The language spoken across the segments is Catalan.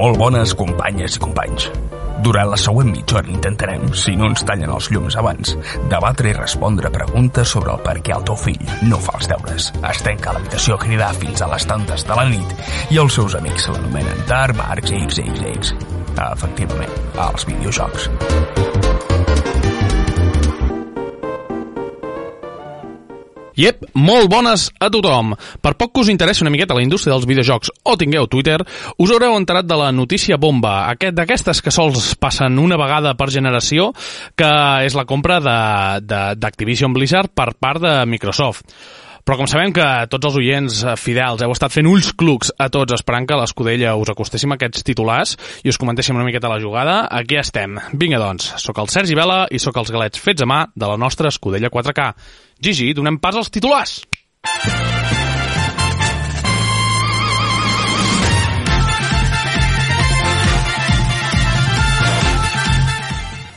Molt bones companyes i companys. Durant la següent mitja hora intentarem, si no ens tallen els llums abans, debatre i respondre preguntes sobre el per què el teu fill no fa els deures. Es tanca l'habitació a cridar fins a les tantes de la nit i els seus amics l'anomenen Tar, Marx, X, X, X. Efectivament, als videojocs. Iep, molt bones a tothom. Per poc que us interessi una miqueta la indústria dels videojocs o tingueu Twitter, us haureu enterat de la notícia bomba, aquest d'aquestes que sols passen una vegada per generació, que és la compra d'Activision Blizzard per part de Microsoft. Però com sabem que tots els oients eh, fidels heu estat fent ulls clucs a tots esperant que a l'Escudella us acostéssim aquests titulars i us comentéssim una miqueta la jugada, aquí estem. Vinga, doncs, sóc el Sergi Vela i sóc els galets fets a mà de la nostra Escudella 4K. Gigi, donem pas als titulars!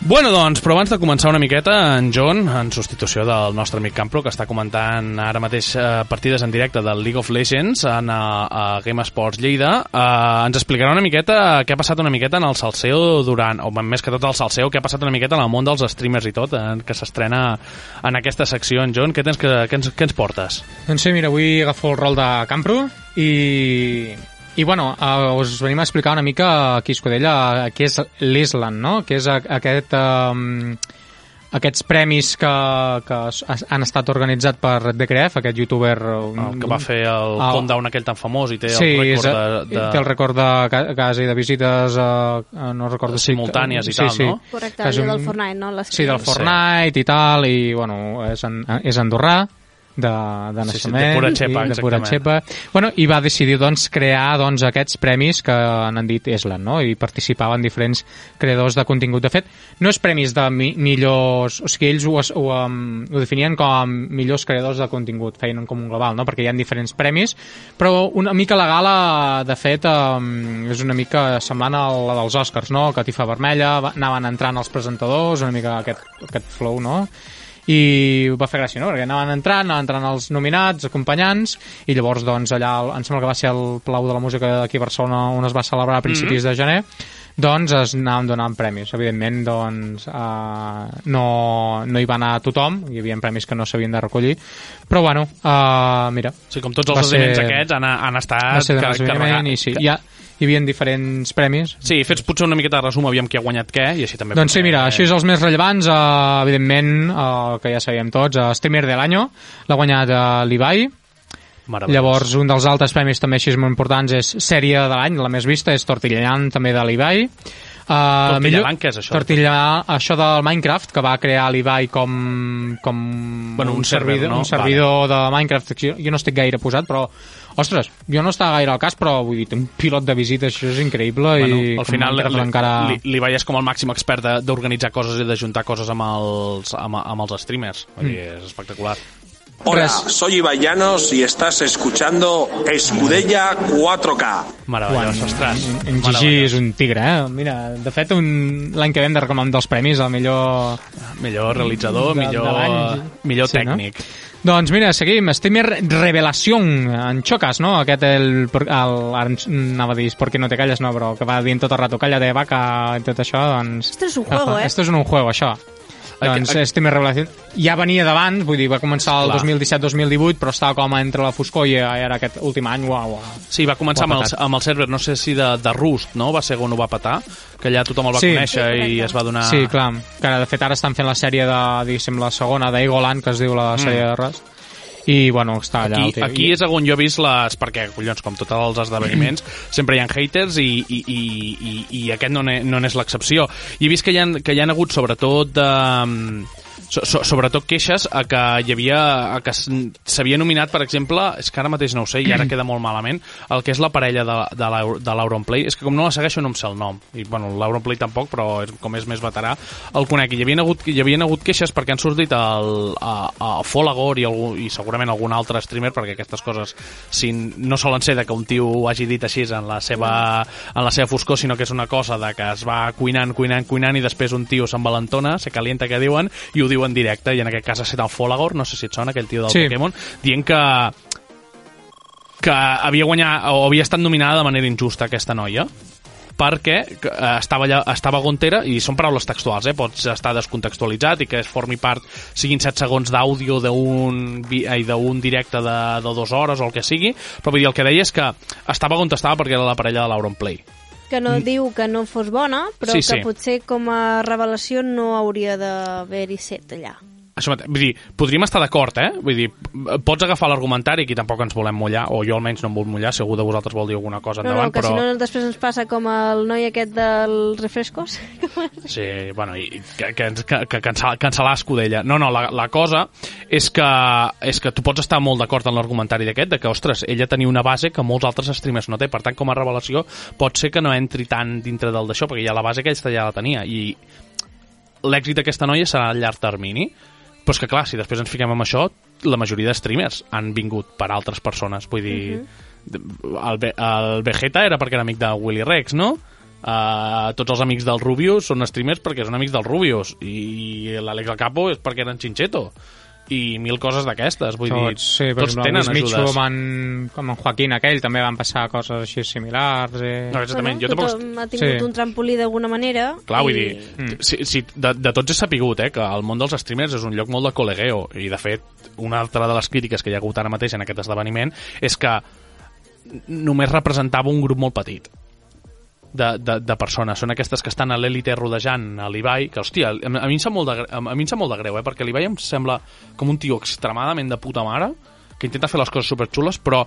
Bueno, doncs, però abans de començar una miqueta, en John, en substitució del nostre amic Campro, que està comentant ara mateix eh, partides en directe del League of Legends en, a, a Game Sports Lleida, eh, ens explicarà una miqueta què ha passat una miqueta en el salseo durant, o més que tot el salseo, què ha passat una miqueta en el món dels streamers i tot, eh, que s'estrena en aquesta secció. En John, què, tens que, què, ens, què ens portes? Doncs sí, mira, avui agafo el rol de Campro i i bueno, uh, us venim a explicar una mica aquí a Escudella què és l'Island, no? Què és aquest... Um, aquests premis que, que han estat organitzats per The Gref, aquest youtuber... El que va fer el, el Countdown aquell tan famós i té sí, el rècord de, de... té el rècord de quasi de visites, uh, no recordo simultànies si, i tal, sí, no? Correcte, quasi del Fortnite, no? Les sí, del Fortnite sí. i tal, i bueno, és, en, és andorrà de, de naixement sí, sí, de pura xepa, de pura xepa. Bueno, i va decidir doncs, crear doncs, aquests premis que han dit Eslan no? i participaven diferents creadors de contingut de fet, no és premis de mi millors, o sigui, ells ho, ho, um, ho definien com millors creadors de contingut feien com un global, no? perquè hi ha diferents premis però una mica la gala de fet um, és una mica semblant a la dels Oscars, no? Catifa Vermella anaven entrant els presentadors una mica aquest, aquest flow, no? I va fer gràcia, no? Perquè anaven entrant, anaven entrant els nominats, acompanyants, i llavors, doncs, allà, em sembla que va ser el Palau de la Música d'aquí a Barcelona on es va celebrar a principis mm -hmm. de gener, doncs es anaven donant premis. Evidentment, doncs, uh, no, no hi va anar tothom, hi havia premis que no s'havien de recollir, però bueno, uh, mira... Sí, com tots els esdeveniments aquests han, han estat va ser car i sí, ja, hi havia diferents premis. Sí, fets potser una miqueta de resum, aviam qui ha guanyat què, i així també... Doncs sí, mira, això és els més rellevants, uh, evidentment, uh, que ja sabíem tots, uh, Streamer de l'any l'ha guanyat uh, l'Ibai, Llavors, un dels altres premis també així molt importants és Sèrie de l'any, la més vista, és Tortillan, també de l'Ibai. Uh, Tortillalan, què és això? Tortilla, això del Minecraft, que va crear l'Ibai com, com bueno, un, un servidor, no? un servidor vale. de Minecraft. Jo, jo no estic gaire posat, però ostres, jo no estava gaire al cas, però vull dir, un pilot de visita, això és increïble. Bueno, i al final encara... l'Ibai és com el màxim expert d'organitzar coses i d'ajuntar coses amb els, amb, amb els streamers. Vull dir, mm. és espectacular. Hola, soy Ibai Llanos y estás escuchando Escudella 4K. Meravellós, ostres. En, Gigi és un tigre, eh? Mira, de fet, l'any que ve hem de recomanar un dels premis, el millor... Millor realitzador, de, millor, de millor sí, tècnic. No? Doncs mira, seguim. Streamer Revelació en xoques, no? Aquest el, el, ara anava a dir perquè no te calles, no, però que va dient tot el rato calla de vaca i tot això, doncs... Esto es un juego, eh? Esto es un juego, això. Doncs este més revelació ja venia d'abans, vull dir, va començar el 2017-2018, però estava com entre la foscor i era aquest últim any, uau, uau. Sí, va començar amb el, amb el server, no sé si de, de Rust, no? Va ser on ho va patar, que allà tothom el va sí. conèixer sí, i es va donar... Sí, clar, que ara, de fet ara estan fent la sèrie de, diguéssim, la segona d'Egoland, que es diu la sèrie mm. de Rust, i bueno, està allà aquí, aquí és on jo he vist les perquè collons, com tots els esdeveniments sempre hi ha haters i, i, i, i, i aquest no n'és no l'excepció. I he vist que hi ha, que hi ha hagut sobretot de, so, so, sobretot queixes a que hi havia a que s'havia nominat, per exemple, és que ara mateix no ho sé i ara queda molt malament, el que és la parella de, de l'Auronplay, és que com no la segueixo no em sé el nom, i bueno, l'Auronplay tampoc, però és, com és més veterà, el conec, i hi havia hagut, hi havia hagut queixes perquè han sortit el, a, a Folagor i, algú, i segurament algun altre streamer, perquè aquestes coses si no solen ser de que un tio ho hagi dit així en la seva, en la seva foscor, sinó que és una cosa de que es va cuinant, cuinant, cuinant i després un tio s'envalentona, se calienta que diuen, i ho diu en directe, i en aquest cas ha estat el Folagor, no sé si et sona, aquell tio del sí. Pokémon, dient que que havia guanyat o havia estat nominada de manera injusta aquesta noia perquè eh, estava, allà, estava Gontera, i són paraules textuals, eh? pots estar descontextualitzat i que es formi part, siguin 7 segons d'àudio d'un d'un directe de, de dues hores o el que sigui, però vull dir, el que deia és que estava on estava perquè era la parella de l'Auronplay. Que no diu que no fos bona, però Mm. Sí, que sí. potser com a revelació no hauria d'haver-hi set allà. Això mateix, vull dir, podríem estar d'acord, eh? Vull dir, pots agafar l'argumentari, aquí tampoc ens volem mullar, o jo almenys no em vull mullar, si algú de vosaltres vol dir alguna cosa No, endavant, no, que però... si no després ens passa com el noi aquest dels refrescos. Sí, bueno, i que, que, que, que cancel, cancel·lar Escudella. No, no, la, la cosa és que, és que tu pots estar molt d'acord en l'argumentari d'aquest, de que, ostres, ella tenia una base que molts altres streamers no té, per tant, com a revelació, pot ser que no entri tant dintre del d'això, perquè ja la base aquesta ja la tenia, i l'èxit d'aquesta noia serà a llarg termini, però és que, clar, si després ens fiquem amb això, la majoria de streamers han vingut per altres persones, vull dir... el, Ve- el Vegeta era perquè era amic de Willy Rex, no? Uh, tots els amics del Rubius són streamers perquè són amics del Rubius. I l'Àlex Al Capo és perquè eren Chincheto i mil coses d'aquestes vull dir, Tots, sí, per tots exemple, tenen ajudes amb en, com en Joaquín aquell també van passar coses així similars eh? no, exactament, jo tampoc tothom ha tingut Sí. un trampolí d'alguna manera. Clar, vull i- dir, mm. si, si, de, de tots he sapigut eh, que el món dels streamers és un lloc molt de col·legueo i de fet una altra de les crítiques que hi ha hagut ara mateix en aquest esdeveniment és que només representava un grup molt petit de, de, de persones. Són aquestes que estan a l'élite rodejant a l'Ibai, que, hòstia, a, a, mi em sap molt de, a, a mi em sap molt de greu, eh, perquè l'Ibai em sembla com un tio extremadament de puta mare, que intenta fer les coses superxules, però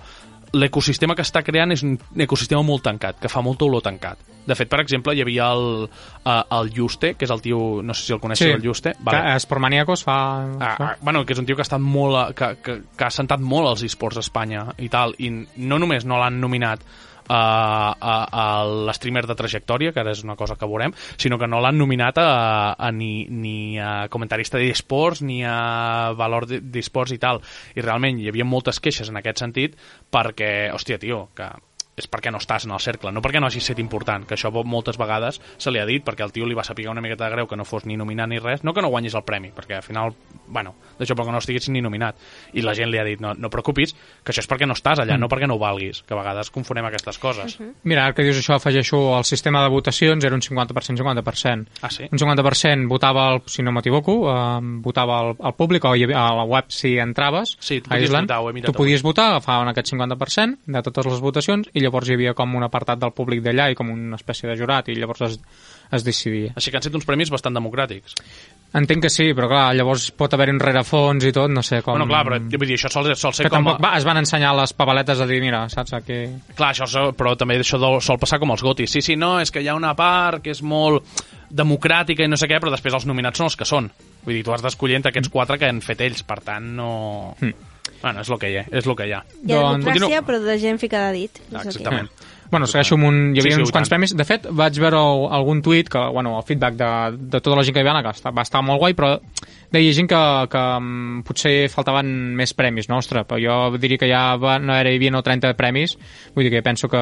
l'ecosistema que està creant és un ecosistema molt tancat, que fa molta olor tancat. De fet, per exemple, hi havia el, el Juste, que és el tio, no sé si el coneixeu, el Juste. que Espormaníacos fa... Ah, ah, bueno, que és un tio que ha estat molt que, que, que ha sentat molt als esports a Espanya i tal, i no només no l'han nominat uh, a, a l'streamer de trajectòria, que ara és una cosa que veurem, sinó que no l'han nominat a, a ni, ni a comentarista d'esports ni a valor de- d'esports i tal. I realment hi havia moltes queixes en aquest sentit perquè, hòstia, tio, que és perquè no estàs en el cercle, no perquè no hagis set important, que això moltes vegades se li ha dit perquè el tio li va saber una miqueta de greu que no fos ni nominat ni res, no que no guanyis el premi, perquè al final, bueno, d'això perquè no estiguis ni nominat. I la gent li ha dit, no, no preocupis, que això és perquè no estàs allà, mm. no perquè no ho valguis, que a vegades confonem aquestes coses. Mira, ara que dius això, afegeixo el sistema de votacions, era un 50%, 50%. Ah, sí? Un 50% votava, el, si no m'equivoco, eh, votava el, el públic, o a la web si entraves Sí, tu a podies Island, votar, tu podies votar, agafaven aquest 50% de totes les votacions, i llavors hi havia com un apartat del públic d'allà i com una espècie de jurat, i llavors es, es decidia. Així que han estat uns premis bastant democràtics. Entenc que sí, però clar, llavors pot haver un rerefons i tot, no sé com... Bueno, clar, però jo vull dir, això sol, sol ser que com... tampoc va, es van ensenyar les pavaletes a dir, mira, saps, aquí... Clar, això, però també això sol passar com els gotis. Sí, sí, no, és que hi ha una part que és molt democràtica i no sé què, però després els nominats són els que són. Vull dir, tu has d'escollir entre aquests quatre que han fet ells, per tant, no... Bueno, és el que hi ha, és el que hi ha. Hi ha Doncs- democràcia, però de gent ficada a dit. Ah, exactament. Bueno, segueixo amb un... Hi Sí, havia sí, uns i quants premis. De fet, vaig veure algun tuit que, bueno, el feedback de, de tota la gent que hi va anar, que va estar molt guai, però deia gent que, que mm, potser faltaven més premis, no? Ostres, però jo diria que ja va, no era, hi havia no 30 premis, vull dir que penso que,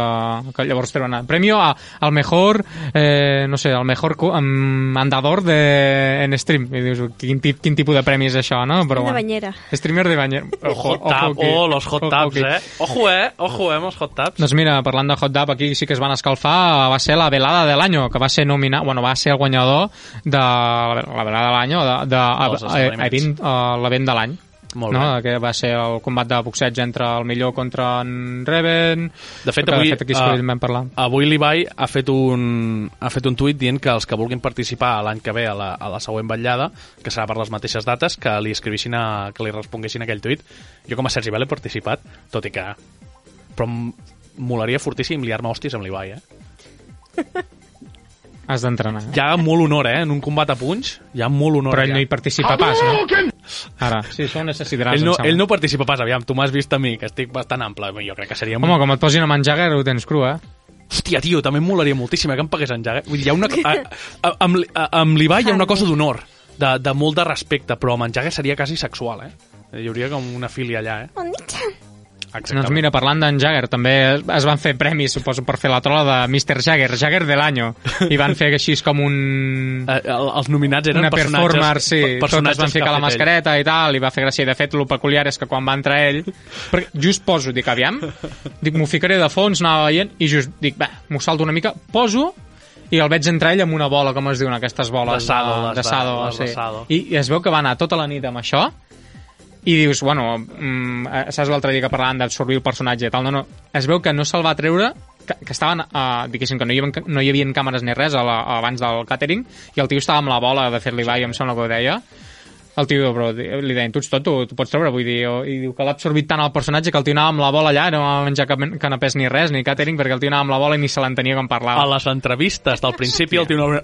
que llavors treuen el premio a, al mejor, eh, no sé, al mejor um, andador de, en stream. I dius, quin, tip, quin tipus de premi és això, no? De banyera. Streamer de banyera. Hot tub, aquí. oh, los hot Ojo tubs, aquí. eh? Ojo, eh? Ojo, eh, amb els hot tubs. Doncs mira, parlant de hot dub, aquí sí que es van escalfar, va ser la velada de l'any, que va ser nominat, bueno, va ser el guanyador de la velada de l'any, de, de, Dels de, esdeveniments. event, uh, l'event de l'any. Molt no? bé. que va ser el combat de boxeig entre el millor contra en Reven De fet, avui, de fet aquí eh, vam parlar Avui l'Ibai ha fet un ha fet un tuit dient que els que vulguin participar l'any que ve a la, a la següent vetllada, que serà per les mateixes dates, que li escrivissin a, que li responguessin aquell tuit. Jo com a Sergi Bell he participat, tot i que... Però em molaria fortíssim liar-me hòsties amb l'Ibai, eh? has d'entrenar Hi ha molt honor, eh? En un combat a punys, hi ha molt honor. però ell allà. no hi participa pas no? ara, sí, això ho necessitaràs ell no, ell no participa pas, aviam, tu m'has vist a mi, que estic bastant ample. Jo crec que seria... home, com et posin a menjar ho tens cru, eh? Hòstia, tio, també em molaria moltíssim eh, que em pagués en Jagger. Vull dir, hi ha una... A, a, amb, li- a, amb l'Ibai hi ha una cosa d'honor, de, de molt de respecte, però amb en Jagger seria quasi sexual, eh? Hi hauria com una filia allà, eh? Exactament. Doncs mira, parlant d'en Jagger, també es- van fer premis, suposo, per fer la trola de Mr. Jagger, Jagger de l'any, i van fer així com un... Eh, el- els nominats eren una personatges, performer, sí, pe- tots es van ficar la fet ell. mascareta i tal, i va fer gràcia, i de fet, el peculiar és que quan va entrar ell, perquè just poso, dic, aviam, dic, m'ho ficaré de fons, anava veient, i just dic, va, m'ho salto una mica, poso, i el veig entrar ell amb una bola, com es diuen aquestes boles? D'asado, de, les de- d'asado, les sí. d'asado. I, I es veu que va anar tota la nit amb això, i dius, bueno, mm, eh, saps l'altre dia que parlàvem d'absorbir el personatge i tal, no, no, es veu que no se'l va treure que, que estaven, uh, diguéssim, que no hi, havia, no hi havia càmeres ni res a la, abans del catering i el tio estava amb la bola de fer-li ball, em sembla que ho deia el tio, però li deien, tu ets tot, tu, tu pots treure, vull dir, o- i diu que l'ha absorbit tant el personatge que el tio anava amb la bola allà, no va menjar cap canapés ni res, ni catering, perquè el tio anava amb la bola i ni se l'entenia quan parlava. A les entrevistes del principi el tio no...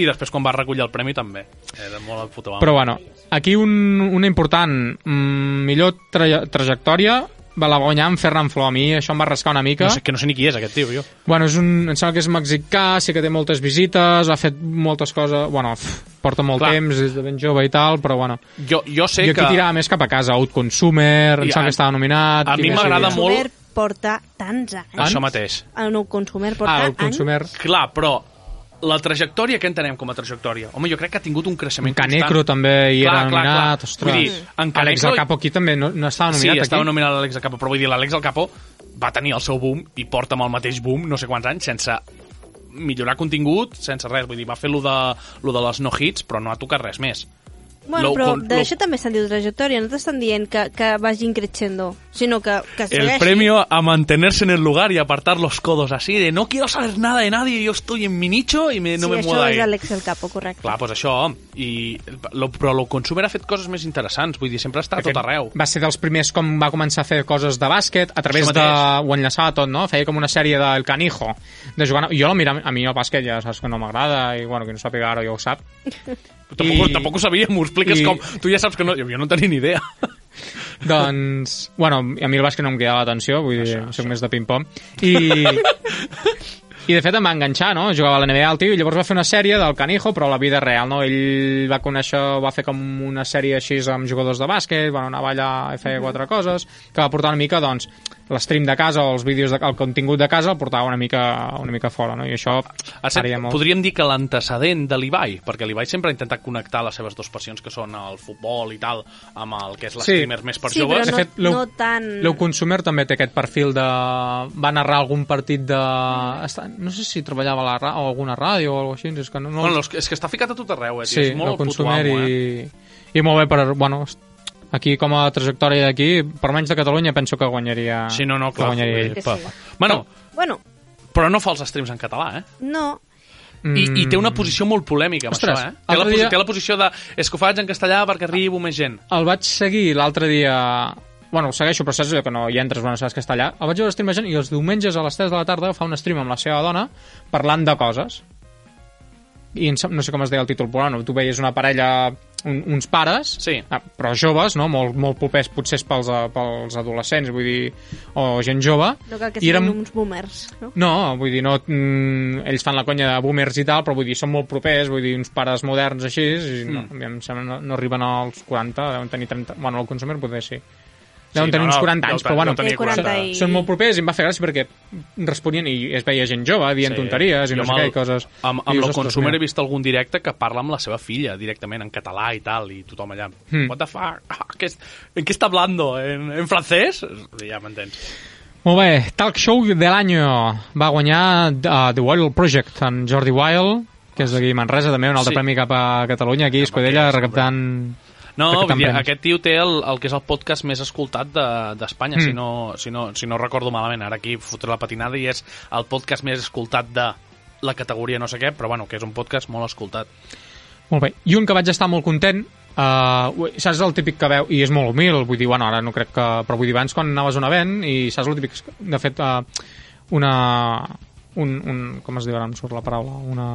I després quan va recollir el premi també. Era molt amo. Però bueno, aquí un, una important, mm, millor tra trajectòria va la guanyar amb Ferran Flor. A mi això em va rascar una mica. No sé, que no sé ni qui és aquest tio, jo. Bueno, és un, em sembla que és mexicà, sí que té moltes visites, ha fet moltes coses... Bueno, pff, porta molt Clar. temps, és de ben jove i tal, però bueno. Jo, jo sé jo aquí que... tirava més cap a casa, Outconsumer, em I sembla que estava nominat... a mi m'agrada molt- Consumer porta tants anys. Això mateix. El nou consumer porta Ah, anys. Outconsumer. Clar, però la trajectòria que entenem com a trajectòria? Home, jo crec que ha tingut un creixement Canecro constant. també hi Clar, era clar, nominat, clar. ostres. Vull dir, en Àlex Canecro- El Capo aquí també no, no estava Sí, nominat estava aquí. nominat l'Àlex Capo, però vull dir, l'Àlex El Capo va tenir el seu boom i porta amb el mateix boom no sé quants anys sense millorar contingut, sense res. Vull dir, va fer lo de, lo de les no-hits, però no ha tocat res més. Bueno, Lo- però lo- d'això també se'n diu trajectòria, no t'estan dient que, que vagin creixendo, sinó que, que El segueixi. premio a mantenerse en el lugar y apartar los codos así de no quiero saber nada de nadie, yo estoy en mi nicho y me, no sí, me això muevo és ahí. Alex el Capo, correcte. Clar, doncs això, i, lo, però el consumer ha fet coses més interessants, vull dir, sempre està a tot arreu. Va ser dels primers com va començar a fer coses de bàsquet, a través Això de... ho enllaçava tot, no? Feia com una sèrie del Canijo, de jugar... Jo la mirava, a mi el bàsquet ja saps que no m'agrada, i bueno, qui no sàpiga ara ja ho sap. Tampoc, I- tampoc ho sabia, m'ho expliques i- com... Tu ja saps que no... Jo, jo no tenia ni idea. Doncs, bueno, a mi el bàsquet no em cridava l'atenció, vull dir, Això, soc més de ping-pong. I, I de fet em va enganxar, no? Jugava a la NBA el tio i llavors va fer una sèrie del Canijo, però a la vida real, no? Ell va conèixer, va fer com una sèrie així amb jugadors de bàsquet, bueno, anava allà i feia quatre coses, que va portar una mica, doncs, l'stream de casa o els vídeos, de, el contingut de casa el portava una mica, una mica fora, no? I això set, molt. podríem dir que l'antecedent de l'Ibai, perquè l'Ibai sempre ha intentat connectar les seves dues passions, que són el futbol i tal, amb el que és l'streamer més per Sí, joves. però De no, no tan... L'Eu Consumer també té aquest perfil de... Va narrar algun partit de... Està- No sé si treballava a la ra... o alguna ràdio o alguna cosa així, és que no... no... Bueno, és que- està ficat a tot arreu, eh, tio. sí, és molt el Consumer amo, eh? i... I molt bé per... Bueno, aquí com a trajectòria d'aquí, per menys de Catalunya penso que guanyaria... Sí, no, no, que clar. guanyaria ell. Que sí. Bueno, Bueno, però no fa els streams en català, eh? no, I, I té una posició molt polèmica amb Mm. Ostres, això, eh? Té la, dia- té la posició de és que ho faig en castellà perquè arribo més gent. El vaig seguir l'altre dia... Bueno, el segueixo, però saps que no hi entres, bueno, saps que està allà. El vaig veure streamejant i els diumenges a les 3 de la tarda fa un stream amb la seva dona parlant de coses. I no sé com es deia el títol, però bueno, tu veies una parella, un, uns pares, Sí. ah, però joves, no? molt, molt propers potser pels, eh, pels adolescents, vull dir, o gent jove. no cal que I siguin érem- uns boomers, no? No, vull dir, no, mm, ells fan la conya de boomers i tal, però vull dir, són molt propers, vull dir, uns pares moderns així, i no, Mm. em sembla no, no arriben als 40, deuen tenir 30... Bueno, el consumer poder sí. Deuen Sí, tenir no, uns no, 40 deu anys, ten- però bueno, Té 40 40. i... són molt propers i em va fer gràcia perquè responien i es veia gent jove dient Sí. tonteries i Jo no sé amb què, i coses... Amb, amb dius, el "Ostres, consumer mira". he vist algun directe que parla amb la seva filla directament en català i tal, i tothom allà. Hmm. What the fuck? Ah, ¿qué es- ¿En qué está hablando? ¿En, en francès? Ja m'entens. Molt bé, Talk Show de l'any va guanyar uh, The Wild Project en Jordi Wild, que és d'aquí a Manresa, també un altre Sí. premi cap a Catalunya, aquí a Escudella, recaptant... No, vull dir, aquest tio té el, el que és el podcast més escoltat de- d'Espanya, Mm. si, no, si, no, si no recordo malament. Ara aquí fotré la patinada i és el podcast més escoltat de la categoria no sé què, però bueno, que és un podcast molt escoltat. Molt bé. I un que vaig estar molt content, uh, saps el típic que veu, i és molt humil, vull dir, bueno, ara no crec que... Però vull dir, abans quan anaves a un event, i saps el típic... De fet, uh, una... Un, un, com es diu ara, em surt la paraula? Una...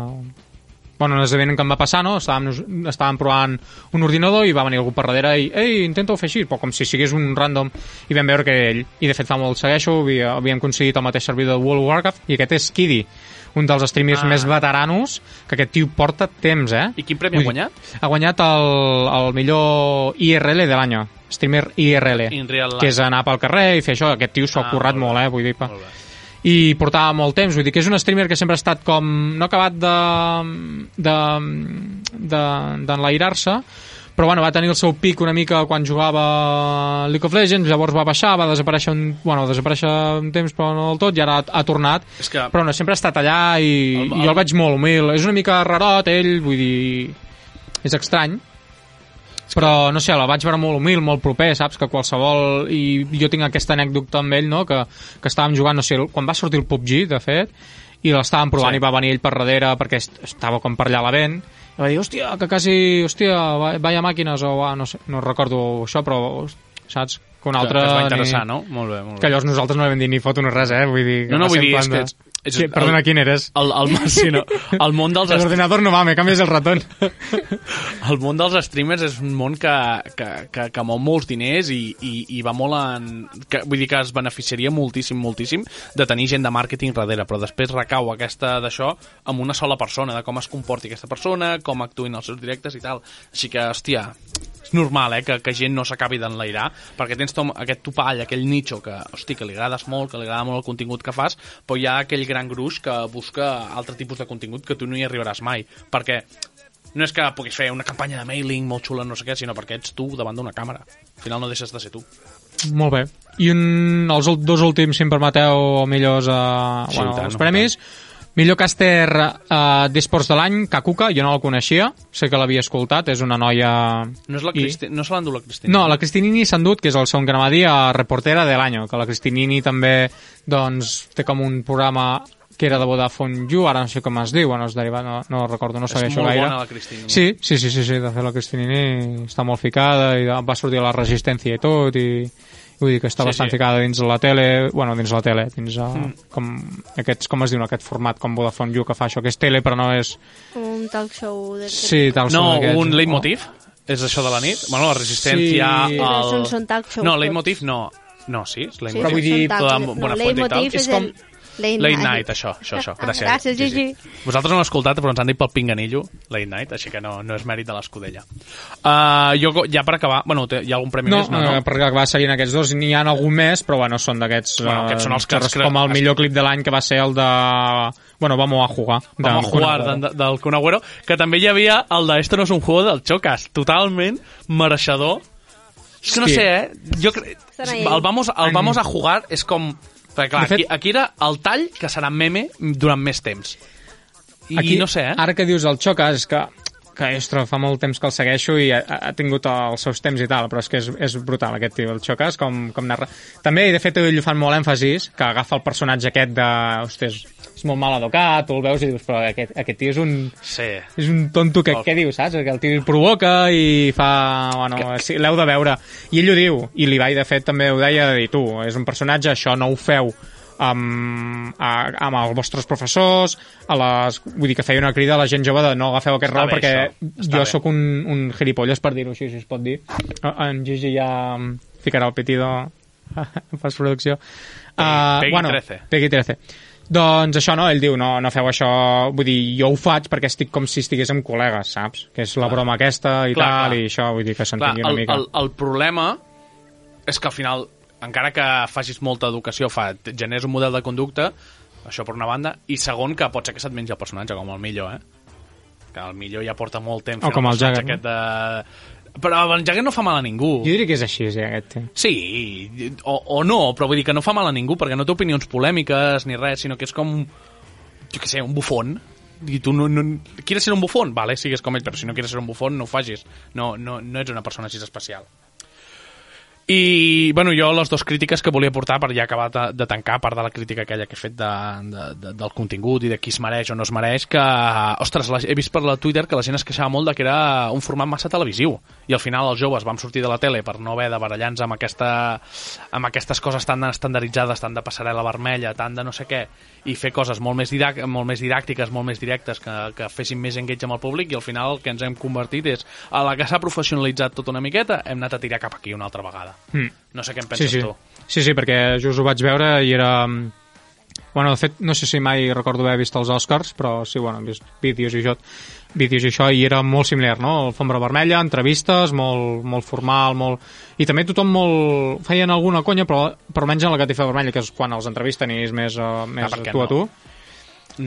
Bueno, un esdeveniment que em va passar, no? Estàvem, estàvem provant un ordinador i va venir algú per darrere i ei, intenta-ho fer així, però com si sigués un random i vam veure que era ell. I de fet fa molt el segueixo, havia, havíem aconseguit el mateix servidor de World of Warcraft i aquest és Kiddy, un dels streamers Ah. més veteranos que aquest tio porta temps, eh? I quin premi Vull ha guanyat? Ha guanyat el, el millor IRL de l'any. streamer IRL, que és anar pel carrer i fer això. Aquest tio s'ho ha Ah, currat molt molt, eh? Vull dir, pa. Molt bé. I portava molt temps, vull dir que és un streamer que sempre ha estat com, no ha acabat de de- de- d'enlairar-se però bueno, va tenir el seu pic una mica quan jugava League of Legends, llavors va baixar, va desaparèixer un, bueno, desaparèixer un temps però no del tot, i ara ha, ha tornat. És que- però no, sempre ha estat allà i, El- i jo el veig molt humil, és una mica rarot ell, vull dir és estrany però no sé, la vaig veure molt humil, molt proper, saps? Que qualsevol... I jo tinc aquesta anècdota amb ell, no? Que, que estàvem jugant, no sé, quan va sortir el PUBG, de fet, i l'estàvem provant Sí. i va venir ell per darrere perquè est- estava com per allà a la vent i va dir, hòstia, que quasi, hòstia, va- vaya màquines o va, no sé, no recordo això, però saps? Que un altre... que es va interessar, ni... no? Molt bé, molt bé. Que llavors nosaltres no li vam dir ni foto ni res, eh? Vull dir... No, no, vull dir, és que ets- Sí, perdona, el- quin eres? El, el, sí, no, el món dels El ordenador no va, me canvies el ratón. el món dels streamers és un món que, que, que, que mou molts diners i, i, i va molt en... Que, vull dir que es beneficiaria moltíssim, moltíssim de tenir gent de màrqueting darrere, però després recau aquesta d'això amb una sola persona, de com es comporti aquesta persona, com actuïn els seus directes i tal. Així que, hòstia, és normal, eh, que, que gent no s'acabi d'enlairar, perquè tens tom, aquest topall, aquell nicho que, hosti, que li agrades molt, que li agrada molt el contingut que fas, però hi ha aquell gran gruix que busca altre tipus de contingut que tu no hi arribaràs mai, perquè no és que puguis fer una campanya de mailing molt xula, no sé què, sinó perquè ets tu davant d'una càmera. Al final no deixes de ser tu. Molt bé. I un, els dos últims, si em permeteu, millors uh, Sí, bueno, tant, els no, premis. Millor càster uh, d'esports de l'any, Kakuka, jo no la coneixia, sé que l'havia escoltat, és una noia... No, és la I- Cristi... no se l'endú la Cristina. No, la Cristinini s'ha endut, que és el segon que anava a dir, a reportera de l'any, que la Cristinini també doncs, té com un programa que era de Vodafone You, ara no sé com es diu, bueno, es deriva, no, no recordo, no és segueixo molt gaire. bona la Cristina. Sí, sí, sí, sí, sí, de fet la Cristinini està molt ficada i va sortir a la resistència i tot i, i vull dir que està Sí, bastant sí. ficada dins la tele, bueno, dins la tele, dins a, com aquests, com es diu, aquest format com Vodafone You que fa això, que és tele però no és... Un talk show de... Sí, tal No, són aquests. un leitmotiv? És això de la nit? Bueno, la resistència... Sí. El... Són- són talk shows No, leitmotiv no. No, sí, és Sí, leitmotiv. Però vull dir, talk- tota no, bona tal. leitmotiv És és com- el... Late, Late night, això, això, això. Ah, Gràcies, gràcies, Gigi. Vosaltres no l'heu escoltat, però ens han dit pel pinganillo, Late Night, així que no, no és mèrit de l'escudella. Uh, jo, ja per acabar, bueno, té- hi ha algun premi No, més? No, no? eh, perquè va seguint aquests dos, n'hi ha algun més, però bueno, són d'aquests... Bueno, eh, aquests són els que es cre- Com el es- millor clip de l'any, que va ser el de... Bueno, vamos a jugar. de Vamos a jugar de, de, del Kun Agüero, que també hi havia el de Esto no és un juego del Chocas, totalment mereixedor. És que no Hosti. sé, eh? Jo cre... Serà ell. el, vamos, el vamos a jugar és com... Perquè, clar, De fet- aquí, aquí era el tall que serà meme durant més temps. I Aquí, no sé, eh? Ara que dius el Xocas, és que que ostres, fa molt temps que el segueixo i ha, ha tingut els seus temps i tal, però és que és, és brutal aquest tio, el Xocas, com, com narra. També, i de fet, ell fan molt èmfasis, que agafa el personatge aquest de... Ostres, és molt mal educat, tu el veus i dius, però aquest, aquest tio és un, Sí. és un tonto que, El- què diu, saps? Que el tio provoca i fa... Bueno, sí, l'heu de veure. I ell ho diu, i l'Ibai, de fet, també ho deia, de dir, tu, és un personatge, això no ho feu amb, a, amb els vostres professors, a les, vull dir que feia una crida a la gent jove de no agafeu aquest Està rol bé, perquè això. Jo bé. sóc un, un gilipolles, per dir-ho així, si es pot dir. En Gigi ja ficarà el pitido en postproducció. Uh, Peggy 13. Peggy 13. Doncs això no, ell diu, no, no feu això, vull dir, jo ho faig perquè estic com si estigués amb col·legues, saps? Que és la broma aquesta i Clar, tal, clar. i això, vull dir que Clar, s'entengui una mica. el, el problema és que al final, encara que facis molta educació, fa, generes un model de conducta, això per una banda, i segon, que pot ser que se't mengi el personatge, com el millor, eh? Que el millor ja porta molt temps O com el Jagger, aquest de... Però el Jagger no fa mal a ningú. Jo diria que és així, sí, aquest tio. Sí, o, o no, però vull dir que no fa mal a ningú, perquè no té opinions polèmiques ni res, sinó que és com, jo què sé, un bufón. I tu no, no... Quieres ser un bufón? Vale, sigues com ell, però si no quieres ser un bufón, no ho facis. No, no, no ets una persona així especial. I, bueno, jo les dues crítiques que volia portar per ja acabar de, de tancar, part de la crítica aquella que he fet de, de, de, del contingut i de qui es mereix o no es mereix, que, ostres, he vist per la Twitter que la gent es queixava molt de que era un format massa televisiu i al final els joves vam sortir de la tele per no haver de barallar-nos amb, aquesta, amb aquestes coses tan estandarditzades, tant de passarel·la vermella, tant de no sé què, i fer coses molt més, didac molt més didàctiques, molt més directes, que, que fessin més engage amb el públic, i al final el que ens hem convertit és, a la que s'ha professionalitzat tot una miqueta, hem anat a tirar cap aquí una altra vegada. Mm. No sé què en Sí, penses sí. tu. sí, sí, perquè just ho vaig veure i era... Bueno, de fet, no sé si mai recordo haver vist els Oscars, però sí, bueno, he vist vídeos i això, vídeos i això, i era molt similar, no? Alfombra vermella, entrevistes, molt, molt formal, molt... I també tothom molt... feien alguna conya, però, però almenys en la catifa vermella, que és quan els entrevisten i és més, uh, més què tu a no? tu. No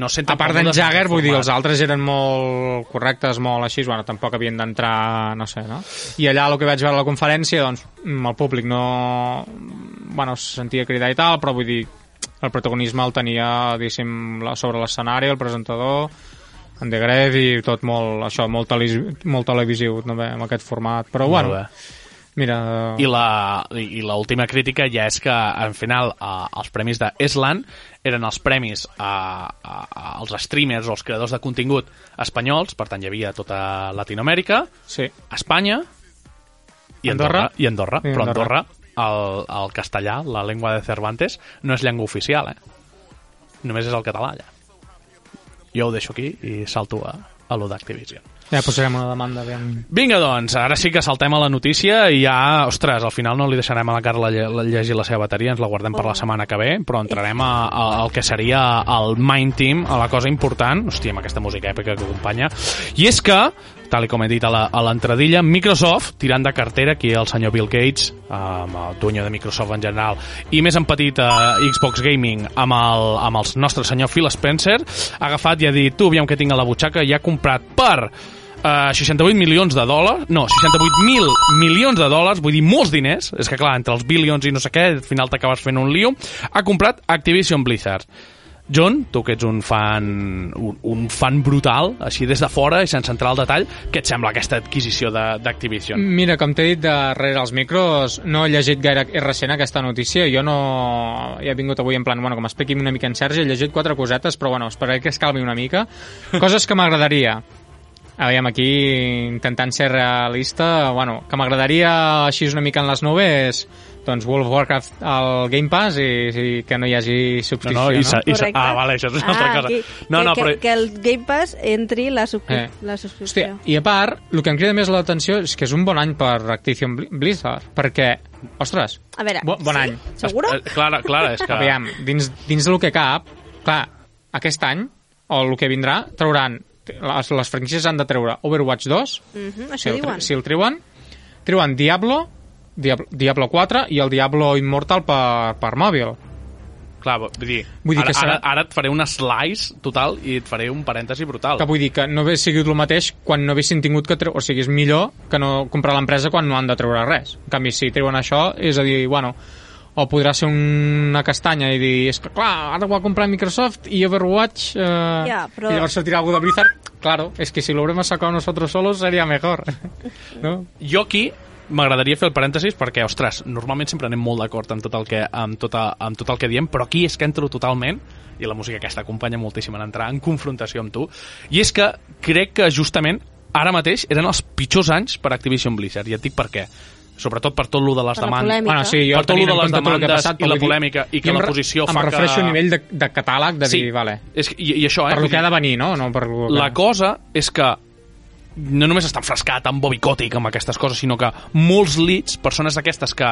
senten A part d'en Jagger, vull dir, els altres eren molt correctes, molt així, bueno, tampoc havien d'entrar, no sé, no? I allà el que vaig veure a la conferència, doncs, mm, el públic no... Bueno, se sentia cridar i tal, però vull dir, el protagonisme el tenia, diguéssim, la- sobre l'escenari, el presentador, en De Gref i tot molt, això, molt, telis, molt televisiu, no bé, amb aquest format. Però, Molt bueno, bé. Mira... I la, i l'última crítica ja és que, al final, eh, els premis de Eslan eren els premis a, a, a, als streamers o als creadors de contingut espanyols, per tant, hi havia tota Latinoamèrica, Sí. Espanya i Andorra. Andorra. I Andorra. I Però Andorra. Andorra, el, el castellà, la llengua de Cervantes, no és llengua oficial, eh? Només és el català, allà. Jo ho deixo aquí i salto a, a lo d'Activision. Ja posarem una demanda ben... Vinga, doncs, ara sí que saltem a la notícia i ja, ostres, al final no li deixarem a la Carla lle- llegir la seva bateria, ens la guardem per la setmana que ve, però entrarem a, a, al que seria el Mind Team, a la cosa important, hòstia, amb aquesta música èpica que acompanya, i és que, tal com he dit a la- a l'entradilla, Microsoft, tirant de cartera, aquí el senyor Bill Gates, amb el dueño de Microsoft en general, i més en petit a Xbox Gaming, amb el, amb el nostre senyor Phil Spencer, ha agafat i ha dit, tu, aviam que tinc a la butxaca, i ha comprat per Uh, 68 milions de dòlars, no, 68.000 milions de dòlars, vull dir molts diners, és que clar, entre els billions i no sé què, al final t'acabes fent un lío, ha comprat Activision Blizzard. John, tu que ets un fan, un, un fan brutal, així des de fora i sense entrar al detall, què et sembla aquesta adquisició d'Activision? Mira, com t'he dit darrere els micros, no he llegit gaire recent aquesta notícia. Jo no... Ja he vingut avui en plan, bueno, com expliqui'm una mica en Sergi, he llegit quatre cosetes, però bueno, esperaré que es calmi una mica. Coses que m'agradaria. Aviam, aquí, intentant ser realista, bueno, que m'agradaria així una mica en les nubes, doncs World of Warcraft al Game Pass i, i que no hi hagi No, subscripció, no, i, sa, i sa, ah, vale, això és una altra Ah, cosa. aquí, no, que, no, que, però... que el Game Pass entri la, subscri Eh. la Hòstia, subscripció. i a part, el que em crida més l'atenció és que és un bon any per Activision Bli- Blizzard, perquè, ostres, A veure, bo, bon sí? any. Seguro? Eh, Clara, Clara, és que... Aviam, dins, dins del que cap, clar, aquest any, o el que vindrà, trauran, les, les franquícies han de treure Overwatch 2, Mhm, si això el, diuen. si el treuen, treuen Diablo, Diablo, Diablo 4 i el Diablo Immortal per, per mòbil. Clar, vull dir, Vull dir ara, que serà- ara, ara et faré una slice total i et faré un parèntesi brutal. Que vull dir que no hagués sigut el mateix quan no haguessin tingut que treure... O sigui, és millor que no comprar l'empresa quan no han de treure res. En canvi, si treuen això, és a dir, bueno, o podrà ser una castanya i dir, és que clar, ara ho ha comprat Microsoft i Overwatch eh, Ja, però- i llavors sortirà algú de Blizzard claro, es que si lo habremos sacado nosotros solos sería mejor no? Jo aquí m'agradaria fer el parèntesis perquè, ostres, normalment sempre anem molt d'acord amb, tot el que, amb, tot a, amb tot el que diem, però aquí és que entro totalment i la música aquesta acompanya moltíssim en entrar en confrontació amb tu, i és que crec que justament ara mateix eren els pitjors anys per Activision Blizzard, i et dic per què sobretot per tot lo de les Per la demandes polèmica. Bueno, sí, jo Per tot lo de les el que ha demandes passat, i la polèmica i que em la posició em fa refereixo que... a nivell de, de catàleg de Sí, dir, vale, és, que- i, i això, eh? per lo que ha de venir, no? no per que... la cosa és que no només està enfrescat amb Bobby Kotick amb aquestes coses, sinó que molts leads, persones d'aquestes que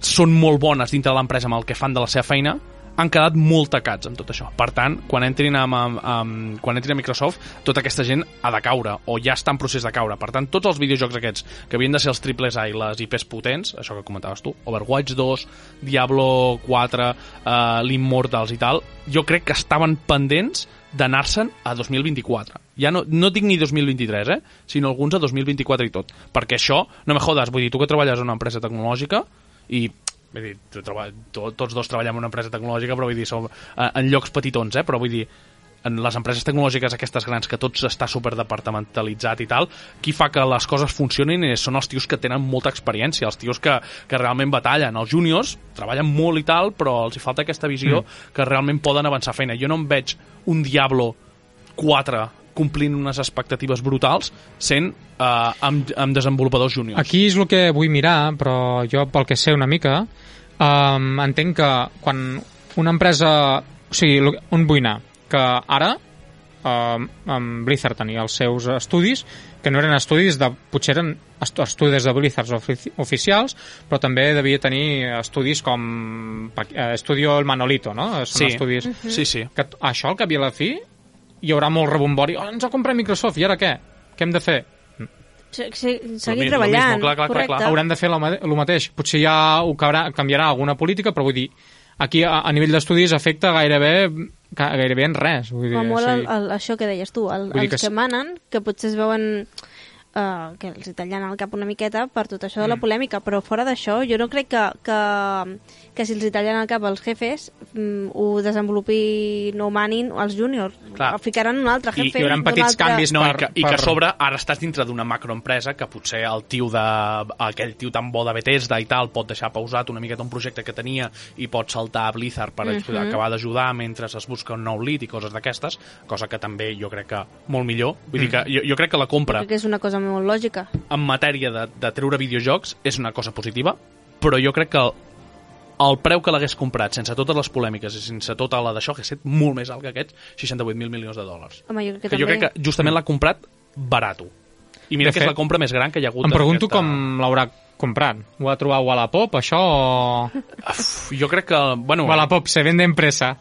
són molt bones dintre de l'empresa amb el que fan de la seva feina, han quedat molt tacats amb tot això. Per tant, quan entrin, amb, amb, amb, quan entrin a Microsoft, tota aquesta gent ha de caure, o ja està en procés de caure. Per tant, tots els videojocs aquests, que havien de ser els triples A i les IPs potents, això que comentaves tu, Overwatch 2, Diablo 4, uh, l'Immortals i tal, jo crec que estaven pendents d'anar-se'n a 2024. Ja no, no dic ni 2023, eh? sinó alguns a 2024 i tot. Perquè això, no me jodes, vull dir, tu que treballes en una empresa tecnològica i vull dir, tu treba, to, tots dos treballem en una empresa tecnològica, però vull dir, som eh, en llocs petitons, eh? però vull dir, en les empreses tecnològiques aquestes grans que tot està super departamentalitzat i tal, qui fa que les coses funcionin és, són els tios que tenen molta experiència, els tios que, que realment batallen. Els júniors treballen molt i tal, però els hi falta aquesta visió mm. que realment poden avançar feina. Jo no em veig un Diablo 4 complint unes expectatives brutals sent eh, amb, amb desenvolupadors júniors. Aquí és el que vull mirar, però jo, pel que sé una mica, um, entenc que quan una empresa... O sigui, on vull anar? Que ara eh, amb Blizzard tenia els seus estudis, que no eren estudis de... potser eren estu- estudis de Blizzard ofici oficials, però també devia tenir estudis com eh, Estudio El Manolito, no? Són Sí. estudis... Sí, sí. Que això, al cap i a la fi, hi haurà molt rebombori. Oh, ens ha comprat Microsoft, i ara què? Què hem de fer? Se, se, seguir mismo, treballant, clar, clar, clar, correcte. clar. Hauran de fer el mateix. Potser ja ho canviarà, canviarà alguna política, però vull dir, aquí a, a nivell d'estudis afecta gairebé gairebé en res. Vull dir, Com molt el, sí. el, això que deies tu, el, els que que, manen, que potser es veuen uh, que els hi tallen el cap una miqueta per tot això de Mm. la polèmica, però fora d'això jo no crec que, que, que si els hi tallen el cap als jefes mm, ho desenvolupi no manin els júniors. Clar. Ficaran un altre I- jefe. hi hauran d'un petits altre... canvis No, per- i, que, i que a per- sobre ara estàs dintre d'una macroempresa que potser el tio de, aquell tio tan bo de Bethesda i tal pot deixar pausat una miqueta un projecte que tenia i pot saltar a Blizzard per Mhm. acabar d'ajudar mentre es busca un nou lead i coses d'aquestes, cosa que també jo crec que molt millor. Vull Mm. dir que jo, jo crec que la compra Crec que és una cosa molt lògica. en matèria de, de treure videojocs és una cosa positiva, però jo crec que el, el preu que l'hagués comprat sense totes les polèmiques i sense tota la d'això hagués estat molt més alt que aquests 68.000 milions de dòlars. Home, jo crec que, Que jo també... crec que justament l'ha comprat barato. I mira De que és fet, la compra més gran que hi ha hagut. Em pregunto aquesta- com l'haurà comprat. Ho ha trobat a Wallapop, això, o... Uf, jo crec que... Bueno, Wallapop, se vende empresa.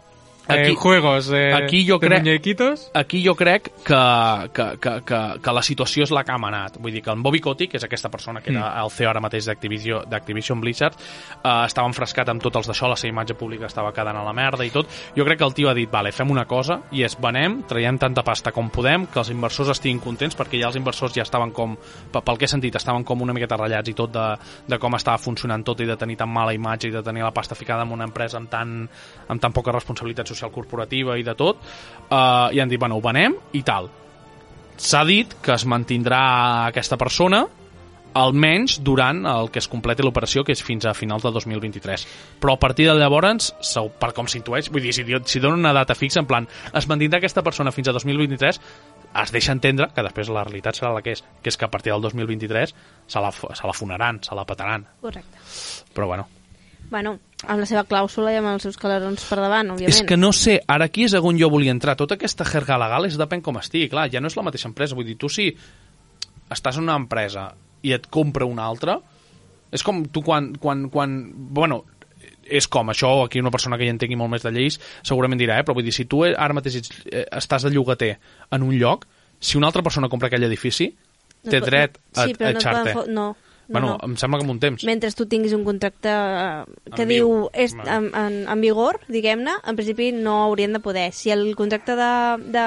Aquí- eh, juegos eh, aquí jo de crec- muñequitos. aquí jo crec que, que, que, que, que la situació és la que ha manat. Vull dir que en Bobby Kotick, que és aquesta persona que era el CEO ara mateix d'Activision d'Activision Blizzard, eh, estava enfrescat amb tots els d'això, la seva imatge pública estava quedant a la merda i tot. Jo crec que el tio ha dit, vale, fem una cosa, i és venem, traiem tanta pasta com podem, que els inversors estiguin contents, perquè ja els inversors ja estaven com, pe- pel que he sentit, estaven com una miqueta ratllats i tot de, de com estava funcionant tot i de tenir tan mala imatge i de tenir la pasta ficada en una empresa amb tan, amb tan poca responsabilitat social corporativa i de tot, uh, i han dit, bueno, ho venem i tal. S'ha dit que es mantindrà aquesta persona almenys durant el que es completi l'operació, que és fins a finals de 2023. Però a partir de llavors, per com s'intueix, vull dir, si, si donen una data fixa, en plan, es mantindrà aquesta persona fins a 2023, es deixa entendre que després la realitat serà la que és, que és que a partir del 2023 se la, se la funaran, se la petaran. Correcte. Però bueno, Bueno, amb la seva clàusula i amb els seus calerons per davant, òbviament. És que no sé, ara aquí és on jo volia entrar. Tota aquesta jerga legal és depèn com estigui. Clar, ja no és la mateixa empresa. Vull dir, tu si estàs en una empresa i et compra una altra, és com tu quan... quan, quan bueno, és com, això aquí una persona que hi entengui molt més de lleis segurament dirà, eh? però vull dir, si tu ara mateix ets, eh, estàs de llogater en un lloc, si una altra persona compra aquell edifici, No té dret a, sí, però a no echar-te. no, bueno, no. em sembla que amb un temps. Mentre tu tinguis un contracte eh, que En diu viu. és en, en, en vigor, diguem-ne, en principi no haurien de poder. Si el contracte d'en de,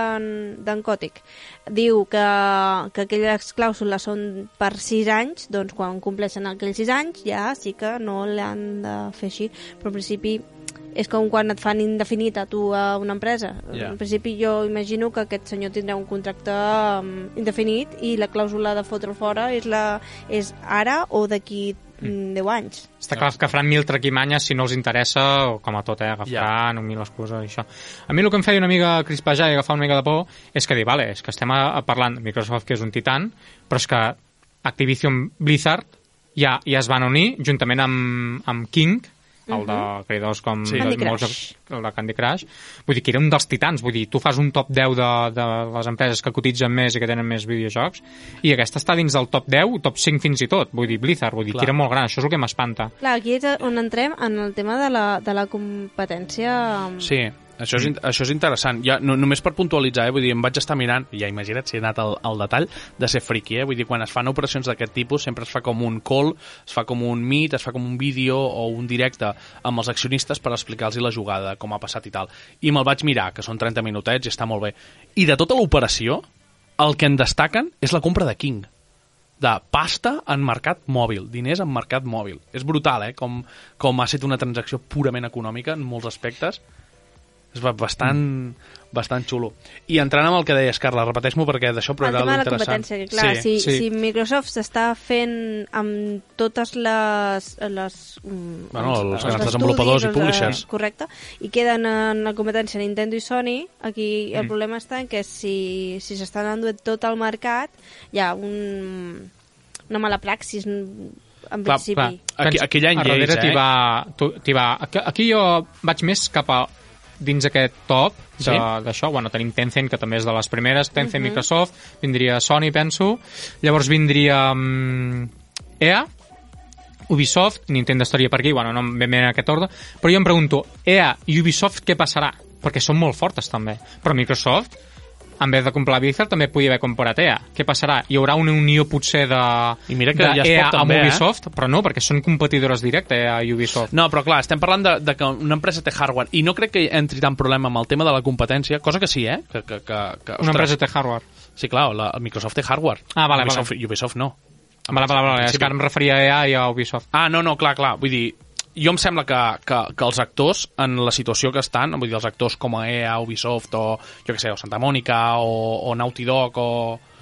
d'en Còtic diu que, que aquelles clàusules són per 6 anys, doncs quan compleixen aquells 6 anys ja sí que no l'han de fer així. Però en principi és com quan et fan indefinit a tu a una empresa. Ja. En principi jo imagino que aquest senyor tindrà un contracte um, indefinit i la clàusula de fotre fora és, la, és ara o d'aquí mm. 10 anys. Està clar que faran mil traquimanyes si no els interessa, o com a tot, eh, agafaran yeah. mil excuses i això. A mi el que em feia una mica crispejar i agafar una mica de por és que dir, vale, és que estem a, a parlant de Microsoft, que és un titan, però és que Activision Blizzard ja, ja es van unir juntament amb, amb King, el de creadors com Sí. de Candy molts Crush. el de Candy Crush, vull dir que era un dels titans, vull dir, tu fas un top 10 de, de les empreses que cotitzen més i que tenen més videojocs, i aquesta està dins del top 10, top 5 fins i tot, vull dir, Blizzard, vull dir, Clar. que era molt gran, això és el que m'espanta. Clar, aquí és on entrem en el tema de la, de la competència... Sí, això és, això és interessant. Ja, no, només per puntualitzar, eh, vull dir, em vaig estar mirant, ja imagina't si he anat al, al detall, de ser friki, eh? vull dir, quan es fan operacions d'aquest tipus sempre es fa com un call, es fa com un meet, es fa com un vídeo o un directe amb els accionistes per explicar-los la jugada, com ha passat i tal. I me'l vaig mirar, que són 30 minutets i està molt bé. I de tota l'operació, el que en destaquen és la compra de King de pasta en mercat mòbil, diners en mercat mòbil. És brutal, eh? Com, com ha estat una transacció purament econòmica en molts aspectes. És ba- bastant, mm. bastant xulo. I entrant amb el que deies, Carla, repeteix-m'ho perquè d'això però el era tema de la competència, que clar, sí. si, sí. si Microsoft s'està fent amb totes les... les mm, Bueno, els grans estudis, desenvolupadors i els, publishers. eh, Correcte, i queden en la competència Nintendo i Sony, aquí el Mm. problema està en que si, si s'estan enduent tot el mercat, hi ha un, una mala praxis en Clar, principi. clar. Aquí- aquell any a darrere lleis, eh? t'hi va, tu- t'hi va... Aquí, aquí jo vaig més cap a dins aquest top Sí. d'això, bueno, tenim Tencent, que també és de les primeres, Tencent, Mhm. Microsoft, vindria Sony, penso, llavors vindria um, EA, Ubisoft, Nintendo estaria per aquí, bueno, no ben bé en aquest ordre, però jo em pregunto, EA i Ubisoft què passarà? Perquè són molt fortes també, però Microsoft en vez de comprar Blizzard també podia haver comprat EA. Què passarà? Hi haurà una unió potser de, I mira que de ja es pot EA també, amb eh? Ubisoft, però no, perquè són competidores directes EA i Ubisoft. No, però clar, estem parlant de, de que una empresa té hardware i no crec que entri tant problema amb el tema de la competència, cosa que sí, eh? Que, que, que, que, Una empresa té hardware. Sí, clar, la, Microsoft té hardware. Ah, vale, Ubisoft, vale. Ubisoft no. Vale, vale, vale, és que ara em referia a EA i a Ubisoft. Ah, no, no, clar, clar. Vull dir, jo em sembla que, que, que els actors, en la situació que estan, vull dir, els actors com a EA, Ubisoft, o, jo què sé, o Santa Mònica, o, o Naughty Dog, o...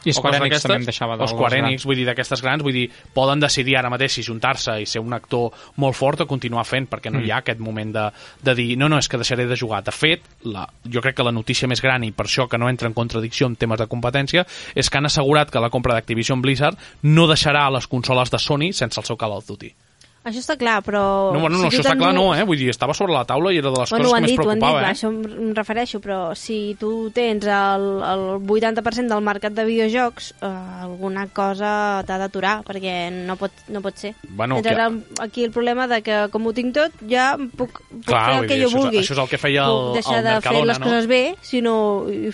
I Square Enix també em deixava dels Square grans. Enix, vull dir, d'aquestes grans, vull dir, poden decidir ara mateix si juntar-se i ser un actor molt fort o continuar fent, perquè no Mm. hi ha aquest moment de, de dir, no, no, és que deixaré de jugar. De fet, la, jo crec que la notícia més gran, i per això que no entra en contradicció en temes de competència, és que han assegurat que la compra d'Activision Blizzard no deixarà les consoles de Sony sense el seu Call of Duty. Això està clar, però... No, bueno, no, si això està clar, no, eh? Vull dir, estava sobre la taula i era de les Bueno, coses que més dit, ho han dit, preocupava, va, eh? això em refereixo, però si tu tens el, el 80% del mercat de videojocs, eh, alguna cosa t'ha d'aturar, perquè no pot, no pot ser. Bueno, ara aquí el problema de que, com ho tinc tot, ja puc, puc Clar, fer el que dir, jo això és- vulgui. això és el que feia el- puc deixar el de fer les no? coses bé, sinó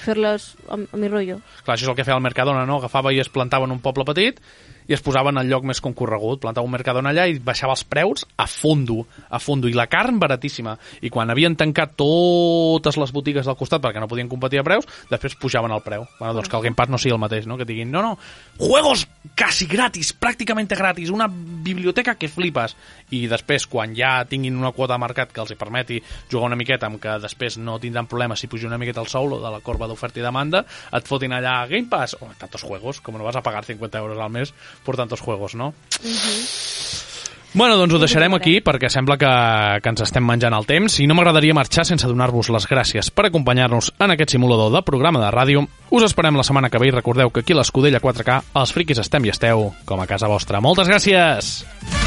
fer-les a, a mi rotllo. Clar, això és el que feia el Mercadona, no? Agafava i es plantava en un poble petit i es posava en el lloc més concorregut. Plantava un Mercadona allà i baixava els preus a fondo, a fondo. I la carn baratíssima. I quan havien tancat totes les botigues del costat perquè no podien competir a preus, després pujaven el preu. Bueno, doncs que el Game Pass no sigui el mateix, no? Que diguin, no, no, juegos casi gratis, prácticamente gratis, una biblioteca que flipes. I després, quan ja tinguin una quota de mercat que els hi permeti jugar una miqueta amb que després no tindran problemes si puja una miqueta el sou de la corba d'oferta i demanda, et fotin allà Game Pass, oh, tantos juegos, com no vas a pagar 50 euros al mes por tantos juegos, no? Bueno, doncs ho deixarem aquí perquè sembla que, que ens estem menjant el temps i no m'agradaria marxar sense donar-vos les gràcies per acompanyar-nos en aquest simulador de programa de ràdio. Us esperem la setmana que ve i recordeu que aquí a l'Escudella 4K els friquis estem i esteu com a casa vostra. Moltes gràcies!